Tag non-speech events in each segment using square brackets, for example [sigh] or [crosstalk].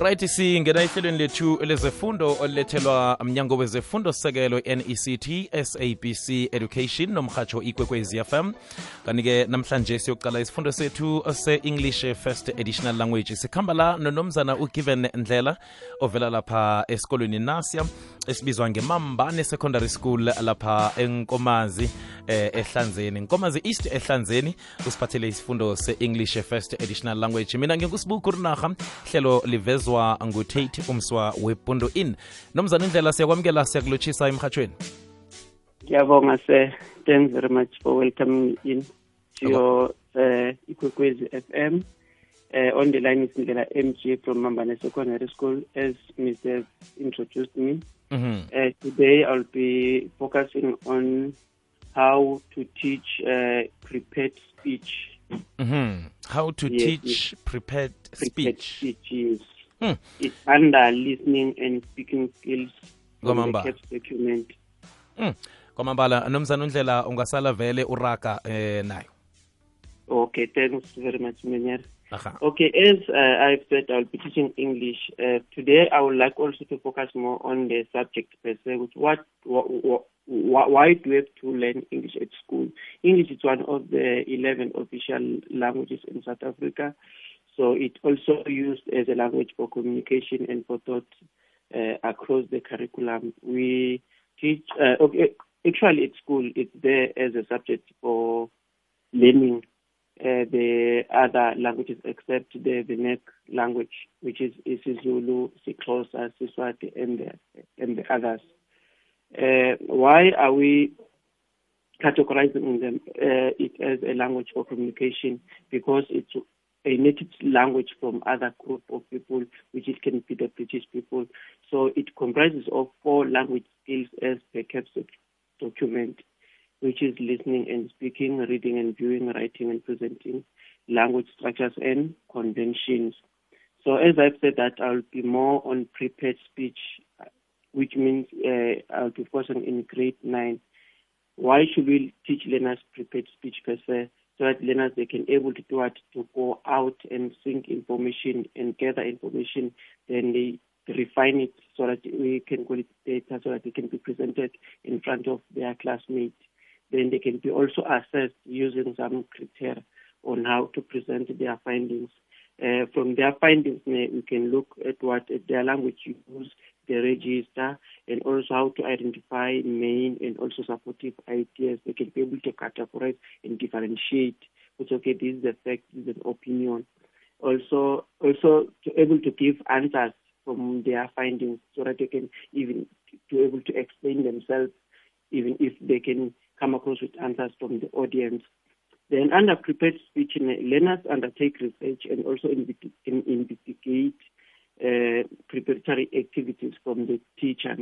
right singena ehlelweni lethu lezefundo olulethelwa mnyango wezefundo sekelo nect sabc education nomhatsho ikwekwezi fm kanti-ke namhlanje siyoqala isifundo sethu se-english first additional language. Sikhamba la nonomzana ugiven ndlela ovela lapha esikolweni nasia esibizwa ngemambane secondary school lapha enkomazi eh, ehlanzeni. Nkomazi east ehlanzeni usiphathele isifundo se-english first additional language. Mina ngingusibuku rinaha hlelo livezwa ngutate umswa wepundo in nomzana indlela siyakwamukela siyakulotshisa emhatshweni Ngiyabonga sir. Thanks very much for welcoming me in to your uh, Ikwekwezi FM. Uh, on the line is Ndlela MG from Mambane Secondary School, as Mr. introduced me. mm-hmm. Uh, today I'll be focusing on how to teach uh, prepared speech. Mm-hmm. how to Yes, teach prepared Prepared speech speech is Hmm. it's under listening and speaking skills from the Kwamamba. CAPS document. mm. kwamambala nomzana undlela ungasala vele uraga eh, nayo Okay, thanks very much, Menyar. aha Okay, as uh, I've said, I'll be teaching English. Uh, today, I would like also to focus more on the subject per se, which what, wh- wh- wh- why do we have to learn English at school? English is one of the 11 official languages in South Africa, so it's also used as a language for communication and for thought uh, across the curriculum. We teach, uh, okay, actually at school, it's there as a subject for learning uh, the other languages except the vernac language, which is isiZulu, Xhosa, Siswati, and the, and the others. Uh, why are we categorizing them uh, it as a language for communication? Because it's a native language from other group of people, which is, can be the British people. So it comprises of four language skills as per CAPS document which is listening and speaking, reading and viewing, writing and presenting, language structures and conventions. So as I've said that I'll be more on prepared speech, which means uh, I'll be focusing in grade nine. Why should we teach learners prepared speech per se? So that learners they can able to do it to go out and sync information and gather information, then they refine it so that we can call it data so that it can be presented in front of their classmates then they can be also assessed using some criteria on how to present their findings. Uh, from their findings, we can look at what their language use, the register, and also how to identify main and also supportive ideas. They can be able to categorize and differentiate. Which okay, this is a fact, this is an opinion. Also, also to able to give answers from their findings, so that they can even to able to explain themselves, even if they can come across with answers from the audience. Then under prepared speech, learners undertake research and also investi- in- investigate preparatory activities from the teacher.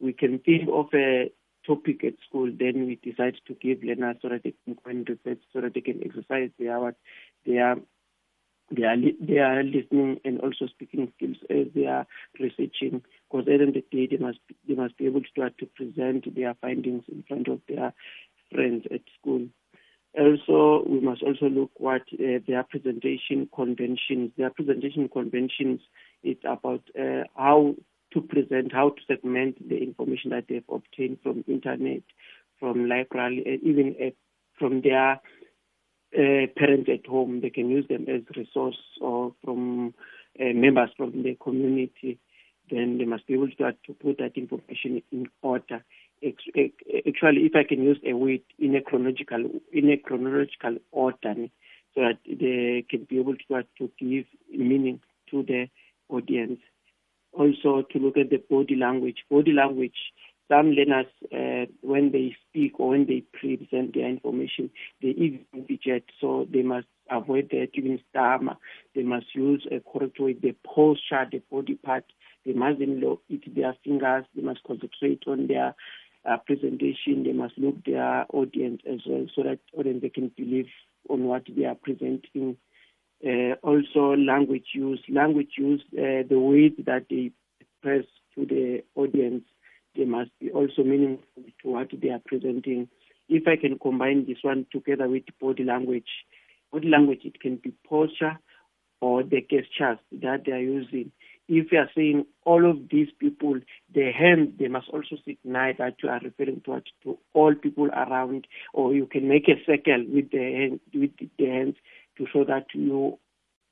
We can think of a topic at school, then we decide to give learners so that they can go and research, so that they can exercise their their their their listening and also speaking skills as they are researching. Because at the end of the day, they must they must be able to try to present their findings in front of their friends at school. Also, we must also look what uh, their presentation conventions. Their presentation conventions is about uh, how to present, how to segment the information that they've obtained from internet, from library, and even uh, from their uh, parents at home. They can use them as resource or from uh, members from the community. Then they must be able to, to put that information in order. Actually, if I can use a word in a chronological in a chronological order, so that they can be able to, to give meaning to the audience. Also, to look at the body language. Body language. Some learners, uh, when they speak or when they present their information, they even fidget. So they must avoid that, even stammer. They must use a correct way. The posture, the body part. They mustn't look at their fingers. They must concentrate on their uh, presentation. They must look their audience as well, so that audience they can believe on what they are presenting. Uh, also, language use. Language use. Uh, the way that they express to the audience, they must be also meaningful to what they are presenting. If I can combine this one together with body language, body language it can be posture or the gestures that they are using. if you are saying all of these people, the hands, they must also signify that you are referring to, to all people around, or you can make a circle with the hand, with the hands to show that you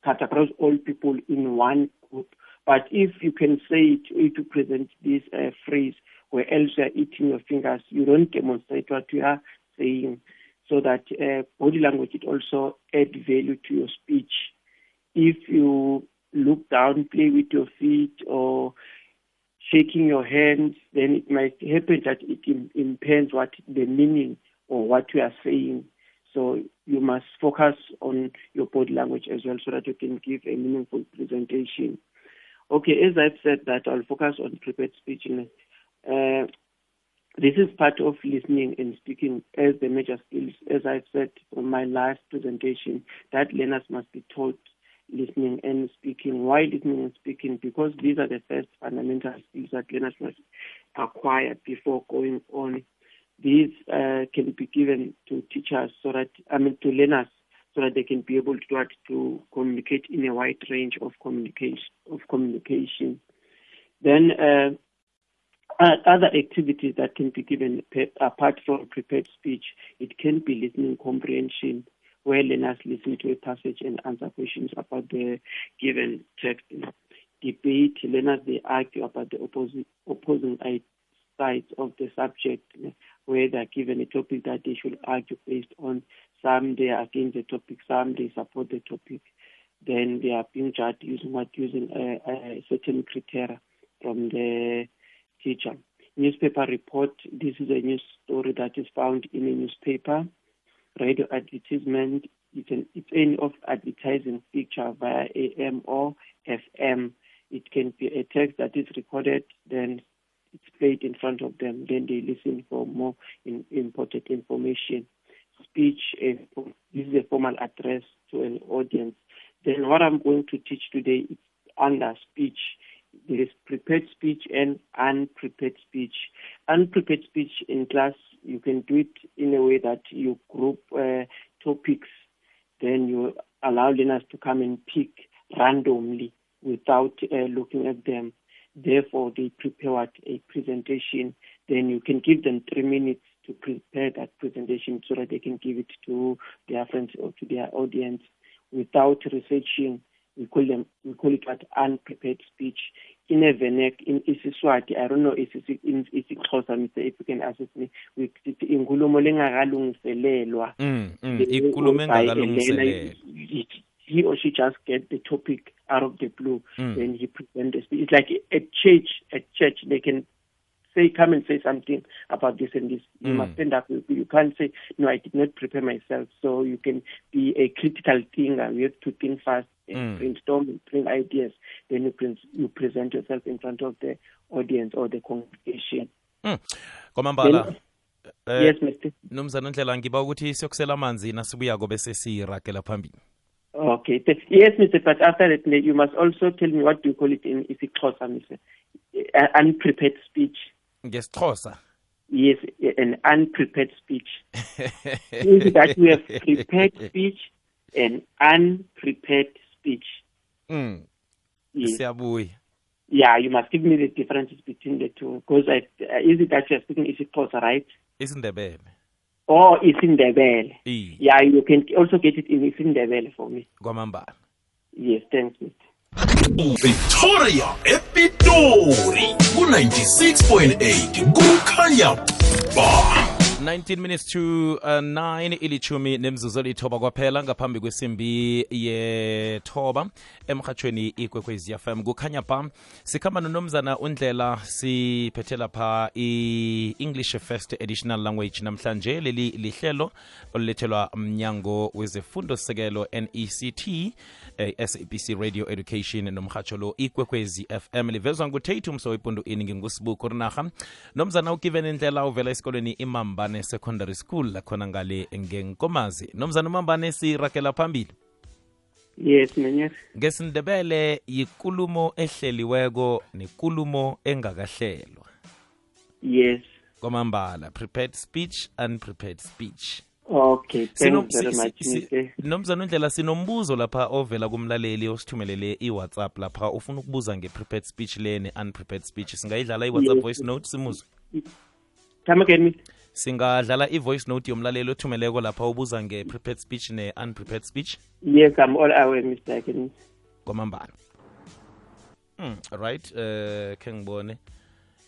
categorize all people in one group. But if you can say it, to present this uh, phrase where else you are eating your fingers, you don't demonstrate what you are saying, so that uh, body language it also add value to your speech. If you look down, play with your feet, or shaking your hands, then it might happen that it impairs what the meaning or what you are saying. So you must focus on your body language as well so that you can give a meaningful presentation. Okay, as I've said that I'll focus on prepared speech. Uh, this is part of listening and speaking as the major skills. As I've said on my last presentation, that learners must be taught listening and speaking. Why listening and speaking? Because these are the first fundamental skills that learners must acquire before going on. These uh, can be given to teachers so that, I mean, to learners so that they can be able to, to communicate in a wide range of communication. Of communication. Then uh, other activities that can be given apart from prepared speech, it can be listening comprehension, where learners listen to a passage and answer questions about the given text. Debate, learners they argue about the opposing, opposing sides of the subject, where they're given a topic that they should argue based on. Some they are against the topic, some they support the topic. Then they are being judged using what using a, a certain criteria from the teacher. Newspaper report, this is a news story that is found in a newspaper radio advertisement. It's, an, it's any of advertising feature via AM or FM. It can be a text that is recorded, then it's played in front of them. Then they listen for more in, important information. Speech, uh, this is a formal address to an audience. Then what I'm going to teach today is under speech there is prepared speech and unprepared speech. Unprepared speech in class, you can do it in a way that you group uh, topics, then you allow learners to come and pick randomly without uh, looking at them. Therefore, they prepare a presentation. Then you can give them three minutes to prepare that presentation so that they can give it to their friends or to their audience. Without researching we call them we call it what? Unprepared speech. In a vernac in isiswati i don't know if it's in isixhosa mr if you can assist me with inkulumo lengakalungiselelwa. Mm, mm, inkulumo engakalungiselelwa he or she just get the topic out of the blue mm. then he presents. the speech it's like at church at church they can say, come and say something about this and this. You Mm. must stand up. You, you can't say, no, I did not prepare myself. So you can be a critical thinker. You have to think fast, and Mm. brainstorm, and bring ideas. Then you, pre- you present yourself in front of the audience or the congregation. kwamambala eh, yes, Mr. nomzana ndlela ngiba ukuthi siyokusela amanzi nasibuyako bese siragela phambili Okay. Yes, Mr. But after that, you must also tell me what do you call it in isiXhosa, Mr. Uh, unprepared speech. ngesixhosa Yes, an unprepared speech. Means that we have prepared speech and unprepared speech. mm. Yes. Yeah, you must give me the differences between the two. Because uh, is it that you are speaking isiXhosa, right? Oh, isindebele Or isiNdebele? iye Yeah, you can also get it in isiNdebele for me. kwamambala Yes, thanks, Mr. Victoria Epitori ku96.8 kukhanya ba 19 minutes to uh, 9 ilichumi nemzuzu elithoba kwaphela ngaphambi kwesimbi yethoba emhathweni ikwekwezi fm kukhanya pha sikhamba nonomzana undlela siphethe lapha i-english first additional language. Namhlanje leli lihlelo olulethelwa mnyango wezefundo sekelo nect sabc radio education nomhatsho lo ikwekwezi fm livezwa ngutatu msowepundu ini ngingusibuku rinarha nomzana ugiven indlela uvela esikolweni imambane secondary school lakhona ngale ngenkomazi. Nomzana umambane sirakela phambili? Yes, Menyes. ngesindebele yikulumo ehleliweko nekulumo engakahlelwa. Yes. kwamambala prepared speech unprepared speech. Okay, Sino- si- si- nomzana undlela sinombuzo lapha ovela kumlaleli osithumelele i-whatsapp lapha. Ufuna ukubuza nge-prepared speech le ne-unprepared speech. Singayidlala i-whatsapp Yes. voice note simuzwe Come again, Mr. singadlala i-voice note yomlaleli othumeleko lapha ubuza nge-prepared speech ne-unprepared speech? Yes, I'm all aware, Mr. kwamambana mm, right eh khe ngibone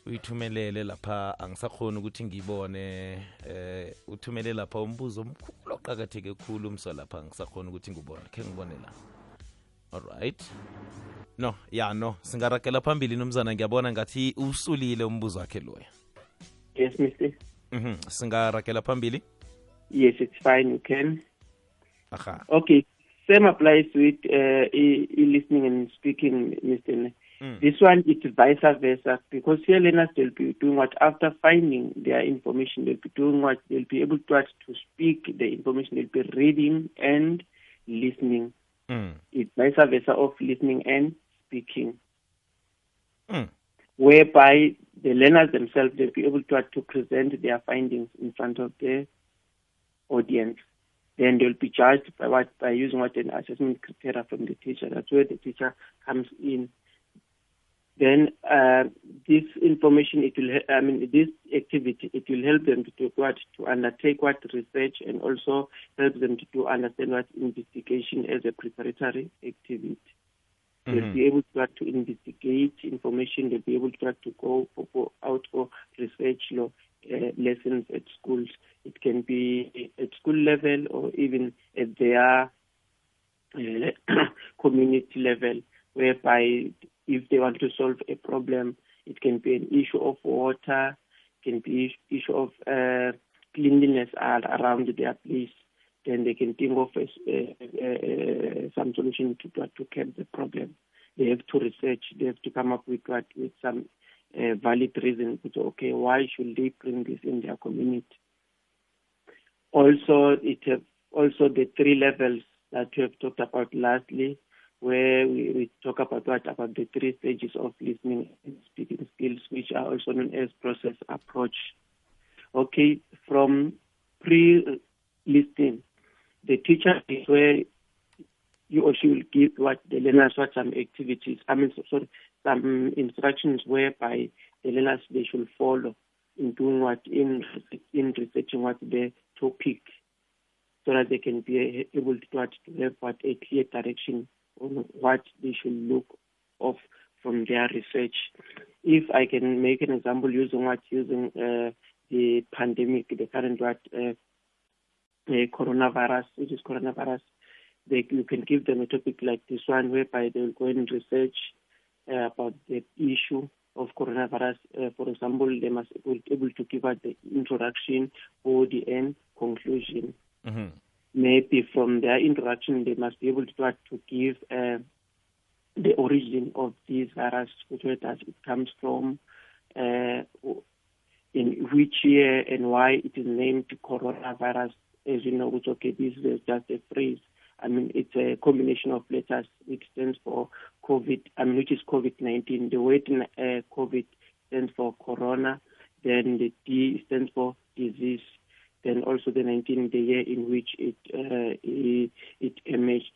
uyithumelele lapha angisakhoni ukuthi ngibone eh uthumele lapha umbuzo omkhulu oqakatheke khulu umso lapha angisakhoni ukuthi ngibone khe ngibone la alright no ya no singaragela phambili nomzana ngiyabona ngathi usulile umbuzo wakhe loya Yes, Mr. mhm singarakela phambili Yes, it's fine. You can. aha Okay. Same applies with uh, e- e-listening and speaking, Mr. Mm. This one it's vice versa because here learners they'll be doing what after finding their information they'll be doing what they'll be able to to speak the information they'll be reading and listening. mm. It's vice versa of listening and speaking. Mm. whereby the learners themselves they'll be able to, to present their findings in front of the audience. Then they'll be judged by what by using what an assessment criteria from the teacher. That's where the teacher comes in. Then uh, this information, it will I mean, this activity, it will help them to what to undertake what research and also help them to understand what investigation as a preparatory activity. They'll Mhm. be able to, to investigate information. They'll be able to, to go for, for out for research law uh, lessons at schools. It can be at school level or even at their uh, [coughs] community level, whereby if they want to solve a problem, it can be an issue of water, can be issue of uh, cleanliness ar- around their place. Then they can think of a, some solution to to, curb the problem. They have to research. They have to come up with what with some uh, valid reason. To, okay, why should they bring this in their community? Also, it have also the three levels that we have talked about lastly, where we, we talk about what about the three stages of listening and speaking skills, which are also known as process approach. Okay, from pre-listening, the teacher is where you or she will give what the learners what some activities, I mean, so, sorry, some instructions whereby the learners they should follow in doing what in in researching what the topic, so that they can be able to to have what a clear direction on what they should look of from their research. If I can make an example using what using uh, the pandemic, the current what uh, coronavirus, which is coronavirus, they, you can give them a topic like this one, whereby they will go and research uh, about the issue of coronavirus. Uh, for example, they must be able to give out the introduction, or the end conclusion. Mhm. Maybe from their introduction, they must be able to to give uh, the origin of this virus, where does it comes from, uh, in which year and why it is named coronavirus. As you know, it's okay, this is just a phrase. I mean, it's a combination of letters which stands for COVID, I mean, which is COVID-19. The word uh, COVID stands for corona. Then the D stands for disease. Then also the 19, the year in which it uh, it, it emerged.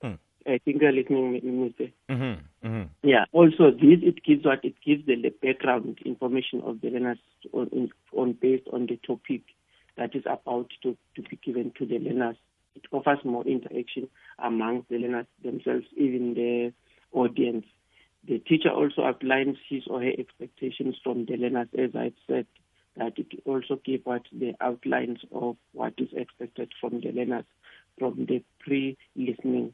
Hmm. I think you're listening, Mr. Mhm. Mhm. Yeah. Also, this it gives what it gives the, the background information of the learners on, on based on the topic that is about to, to be given to the learners. It offers more interaction among the learners themselves, even the audience. The teacher also outlines his or her expectations from the learners, as I've said, that it also gives what the outlines of what is expected from the learners from the pre-listening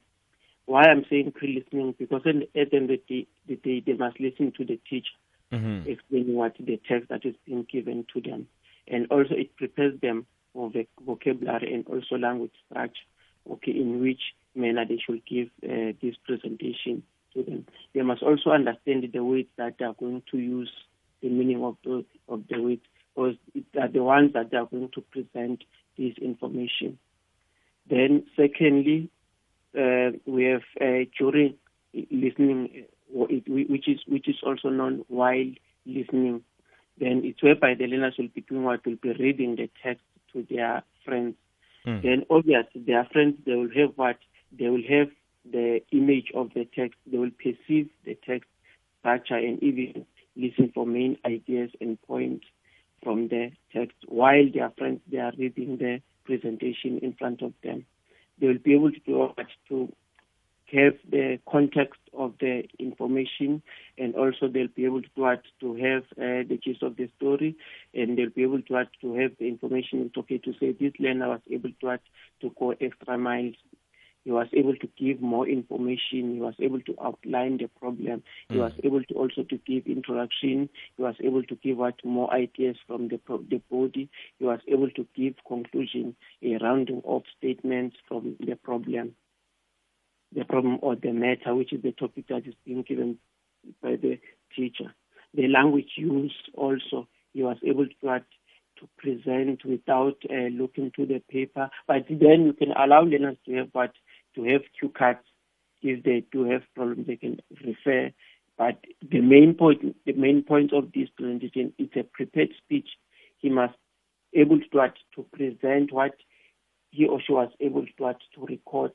why I'm saying pre-listening because then at the end of the, day they must listen to the teacher Mhm. explaining what the text that is being given to them, and also it prepares them for the vocabulary and also language structure. Okay, in which manner they should give uh, this presentation to them. They must also understand the words that they are going to use, the meaning of the of the words, because they are the ones that are going to present this information. Then, secondly, uh, we have uh, during listening, uh, which is which is also known while listening. Then it's whereby the learners will be doing what will be reading the text to their friends. Mm. Then obviously their friends they will have what they will have the image of the text. They will perceive the text structure and even listen for main ideas and points from the text while their friends they are reading the presentation in front of them. They will be able to do to have the context of the information and also they'll be able to what to have uh, the gist of the story and they'll be able to what to have the information it's okay to say this learner was able to what to go extra miles he was able to give more information. He was able to outline the problem. He was able to also to give introduction. He was able to give what more ideas from the the body. He was able to give conclusion a rounding off statements from the problem the problem or the matter, which is the topic that is being given by the teacher. The language used also, he was able to, what, to present without uh, looking to the paper. But then you can allow learners to have what to have cue cards if they do have problems. They can refer. But the main point, the main point of this presentation, it's a prepared speech. He must able to what to present what he or she was able to what to record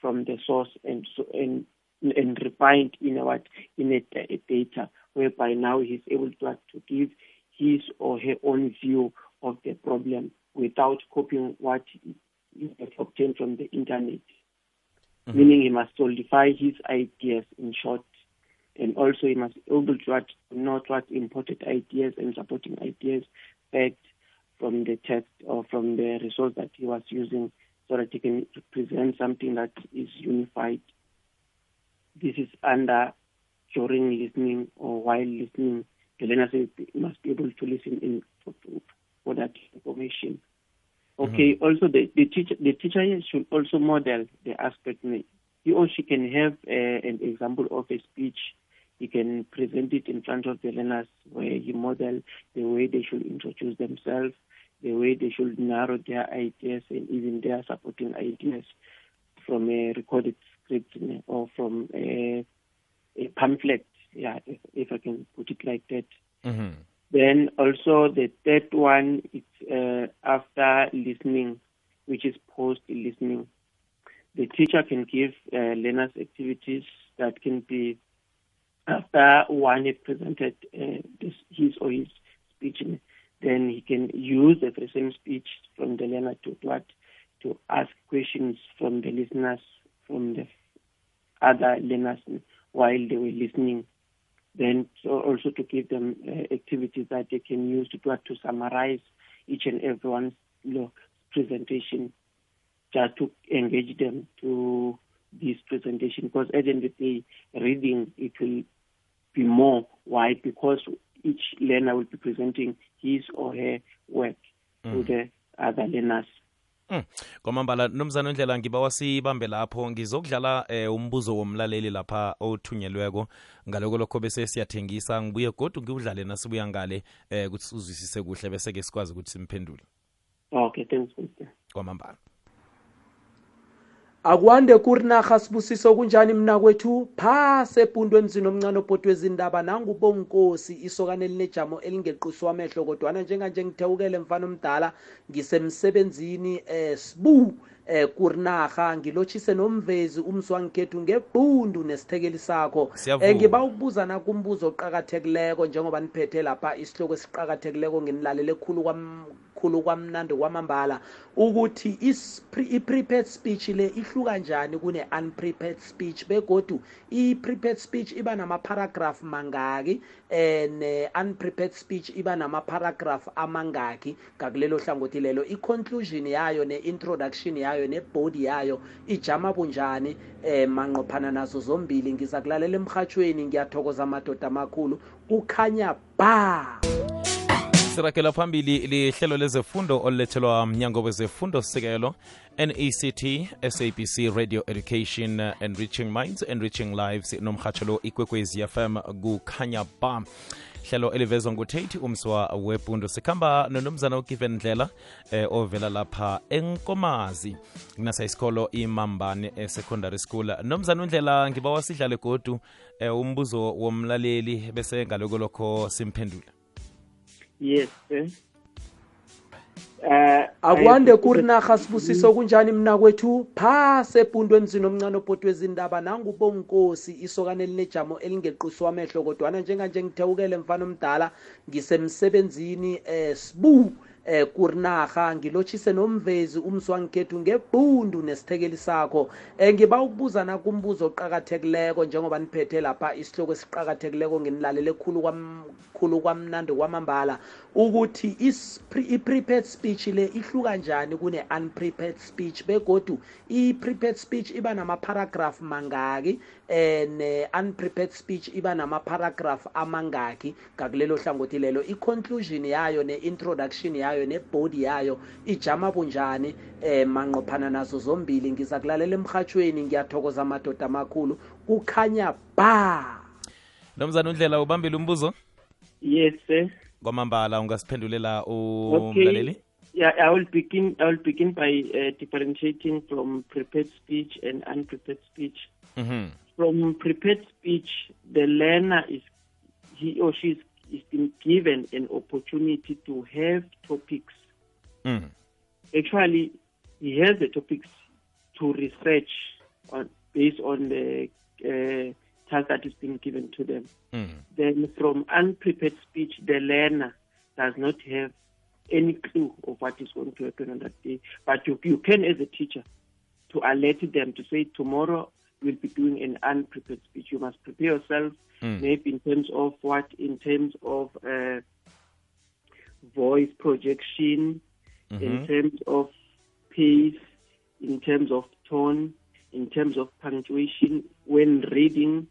from the source and so and and refined in a what in a, a data whereby now he's able to what, to give his or her own view of the problem without copying what he obtained from the internet. Mm-hmm. Meaning he must solidify his ideas in short. And also he must be able to not what imported ideas and supporting ideas backed from the text or from the resource that he was using so that he can present something that is unified. This is under during listening or while listening. The learner must be able to listen in for, for that information. Okay. Also, the, the teacher the teacher should also model the aspect. He or she can have uh, an example of a speech. He can present it in front of the learners where he model the way they should introduce themselves, the way they should narrow their ideas and even their supporting ideas from a recorded script or from a, a pamphlet. Yeah, if, if I can put it like that. Mhm. Then also the third one is uh, after listening, which is post listening. The teacher can give uh, learners activities that can be after one has presented uh, this, his or his speech, then he can use the same speech from the learner to what to ask questions from the listeners, from the other learners while they were listening then so also to give them uh, activities that they can use to to summarize each and everyone's presentation, just to engage them to this presentation. Because at the end of the day, reading it will be more. Why? Because each learner will be presenting his or her work to the other learners. Mm. kwamambala nomzana ndlela ngibawa sibambe lapho. Ngizokudlala eh, umbuzo womlaleli lapha othunyelweko. Ngaloko lokho bese siyathengisa. Ngibuye godu ngiwudlale nasibuya ngale eh, ukuthi uzwisise kuhle bese-ke sikwazi ukuthi simphendule. Okay, thanks. Kwamambala akwande kurinarha sibusiso kunjani mna kwethu? Phase epundweni zinomncane obhodwe zindaba nangubonkosi isokane elinejamo elingequswa amehlo kodwana njenganje ngithewukele mfana omdala ngisemsebenzini eh sibu. Eh kurinarha ngilotshise nomvezi umsi wangikhethu ngebhundu nesithekeli sakho. Siyavuma. eh ngiba ukubuza nakumbuzo oqakathekileko njengoba niphethe lapha isihloko esiqakathekileko nginilalele khulu khulu kwamnandi kwamambala ukuthi i-prepared speech le ihluka njani kune-unprepared speech? Begodu i-prepared speech iba namaparagraph mangaki eh ne-unprepared speech iba namaparagraph amangaki ngakulelo hlangothi lelo. I-conclusion yayo ne-introduction yayo ne-body yayo ijama bunjani eh manqophana nazo zombili. Ngiza kulalela emrhatshweni ngiyathokoza amadoda amakhulu. Kukhanya ba! Sirakela phambili lihlelo lezefundo olulethelwa mnyango wezefundo sisekelo nect sabc radio education uh, enriching minds enriching lives nomhatshelo ikwekwezi fm kukhanya ba hlelo elivezwa ngutate umswa webhundu sikhamba nonomzana ugiven ndlela eh, ovela lapha enkomazi. Kunasa isikolo imambane eh, secondary school. Nomzana undlela ngiba wasidlale godu eh, umbuzo womlaleli bese ngaloko lokho simphendule Yes, sir. eh akwande eh, kurina khasibusiso mm. kunjani mina kwethu? Phase ebhundweni zinomncane obhotwe izindaba nangu bonkosi isokane elinejamo elingeqiswa amehlo kodwa njenganje ngithewukele mfana omdala ngisemsebenzini eh sibu. Eh kurinaha ngilotshise nomvezi umswangikhethu ngebhundu nesithekeli sakho. Eh ngiba ukubuza nakumbuzo oqakathekileko njengoba niphethe lapha isihloko esiqakathekileko nginilalele khulu kwam khulu kwamnandi kwamambala ukuthi i-prepared speech le ihluka njani kune-unprepared speech? Begodu i-prepared speech iba namaparagraph mangaki eh ne-unprepared speech iba namaparagraph amangaki ngakulelo hlangothi lelo. I-conclusion yayo ne-introduction yayo ne-body yayo ijama bunjani um manqophana nazo zombili ngiza kulalela emhathweni ngiyathokoza amadoda amakhulu kukhanya ba nomzana undlela ubambile umbuzo Yes, sir. kwamambala ungasiphendulela Okay. umlaleli Yeah, I will begin. I will begin by uh, differentiating from prepared speech and unprepared speech. Mhm. From prepared speech, the learner is he or she is, is been given an opportunity to have topics. Mm. Actually, he has the topics to research on based on the uh, task that is being given to them. Mm. then from unprepared speech, the learner does not have any clue of what is going to happen on that day. But you, you can, as a teacher, to alert them to say, tomorrow we'll be doing an unprepared speech. You must prepare yourself, Mm. maybe in terms of what, in terms of uh, voice projection, in Mhm. terms of pace, in terms of tone, in terms of punctuation when reading,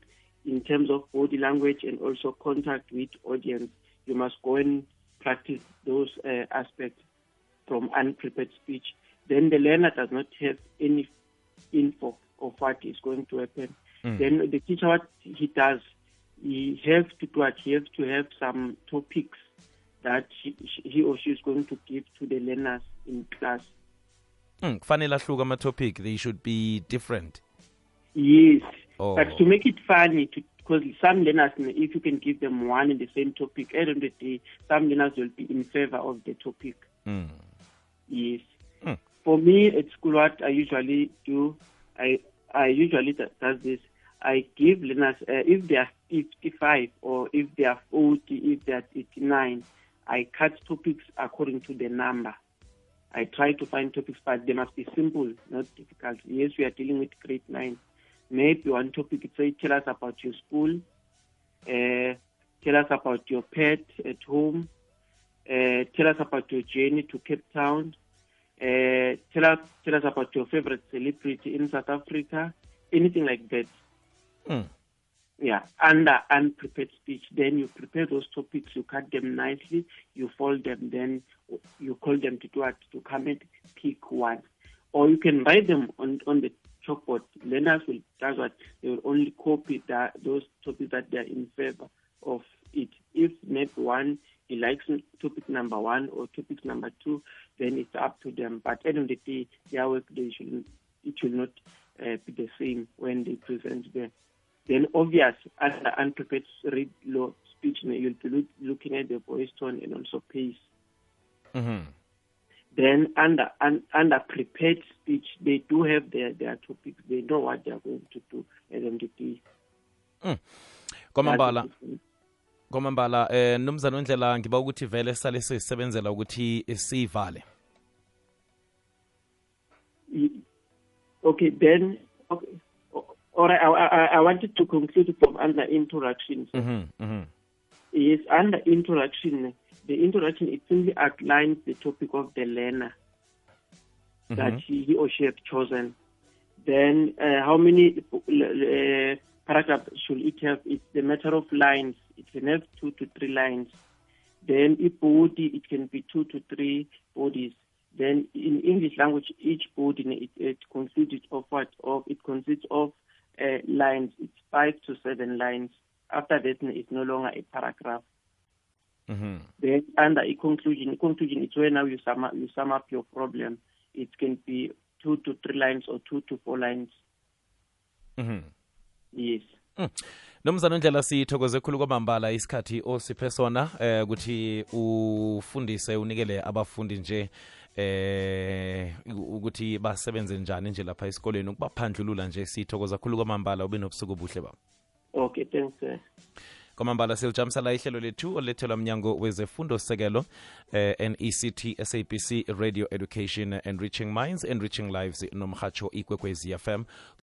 in terms of body language and also contact with audience. You must go and practice those uh, aspects from unprepared speech. Then the learner does not have any info of what is going to happen. Mm. Then the teacher, what he does, he has to do what he has to have some topics that he, he or she is going to give to the learners in class. Mm. kufanele ahluke ama-topic they should be different Yes, Oh. but to make it funny, because some learners, if you can give them one and the same topic, at the end of the day, some learners will be in favor of the topic. Mm. Yes. Hmm. For me at school, what I usually do, I I usually does this. I give learners uh, if they are 55 or if they are 40, if they are 89, I cut topics according to the number. I try to find topics, but they must be simple, not difficult. Yes, we are dealing with grade nine. Maybe one topic is say, tell us about your school, uh, tell us about your pet at home, uh, tell us about your journey to Cape Town, uh, tell us tell us about your favorite celebrity in South Africa, anything like that. Mm. Yeah, under unprepared speech, then you prepare those topics, you cut them nicely, you fold them, then you call them to do what to comment, pick one, or you can write them on on the chalkboard. Learners will that's what they will only copy that those topics that they are in favor of it. If maybe one he likes topic number one or topic number two, then it's up to them. But at the end of the day, their work they should it should not uh, be the same when they present there. Then obvious under unprepared read law speech, you'll be look, looking at the voice tone and also pace. Mhm. Then under un, under prepared speech, they do have their, their topics. They know what they are going to do at the end of the day. kwamambala That's it. Kwamambala eh nomzana undlela ngiba ukuthi vele sale sisebenzela ukuthi siyivale Okay, then okay. or I, I, I wanted to conclude from under introduction. Mhm, mhm. Yes, under introduction, the introduction it simply outlines the topic of the learner that -hmm. he, he or she have chosen. Then, uh, how many uh, paragraphs should it have? It's the matter of lines. It can have two to three lines. Then, a body, it can be two to three bodies. Then, in English language, each body it, it consists of what? Of it consists of uh, lines. It's five to seven lines. After that, it's no longer a paragraph. Mhm. Then under a conclusion, a conclusion is where now you sum up, you sum up your problem. It can be two to three lines or two to four lines. Mhm. Yes. Nomzana undlela sithokoze khulu kwamambala isikhathi osiphe sona eh ukuthi ufundise unikele abafundi nje eh ukuthi basebenze njani nje lapha esikoleni ukubaphandlulula nje sithokoza khulu kwamambala ube nobusuku obuhle baba. Okay, thanks, sir. kwamambala silijamisa la ihlelo lethu olethelwa mnyango wezefundo sekelo eh, nect sabc radio education and reaching minds and reaching lives nomhatsho ikwekwezi fm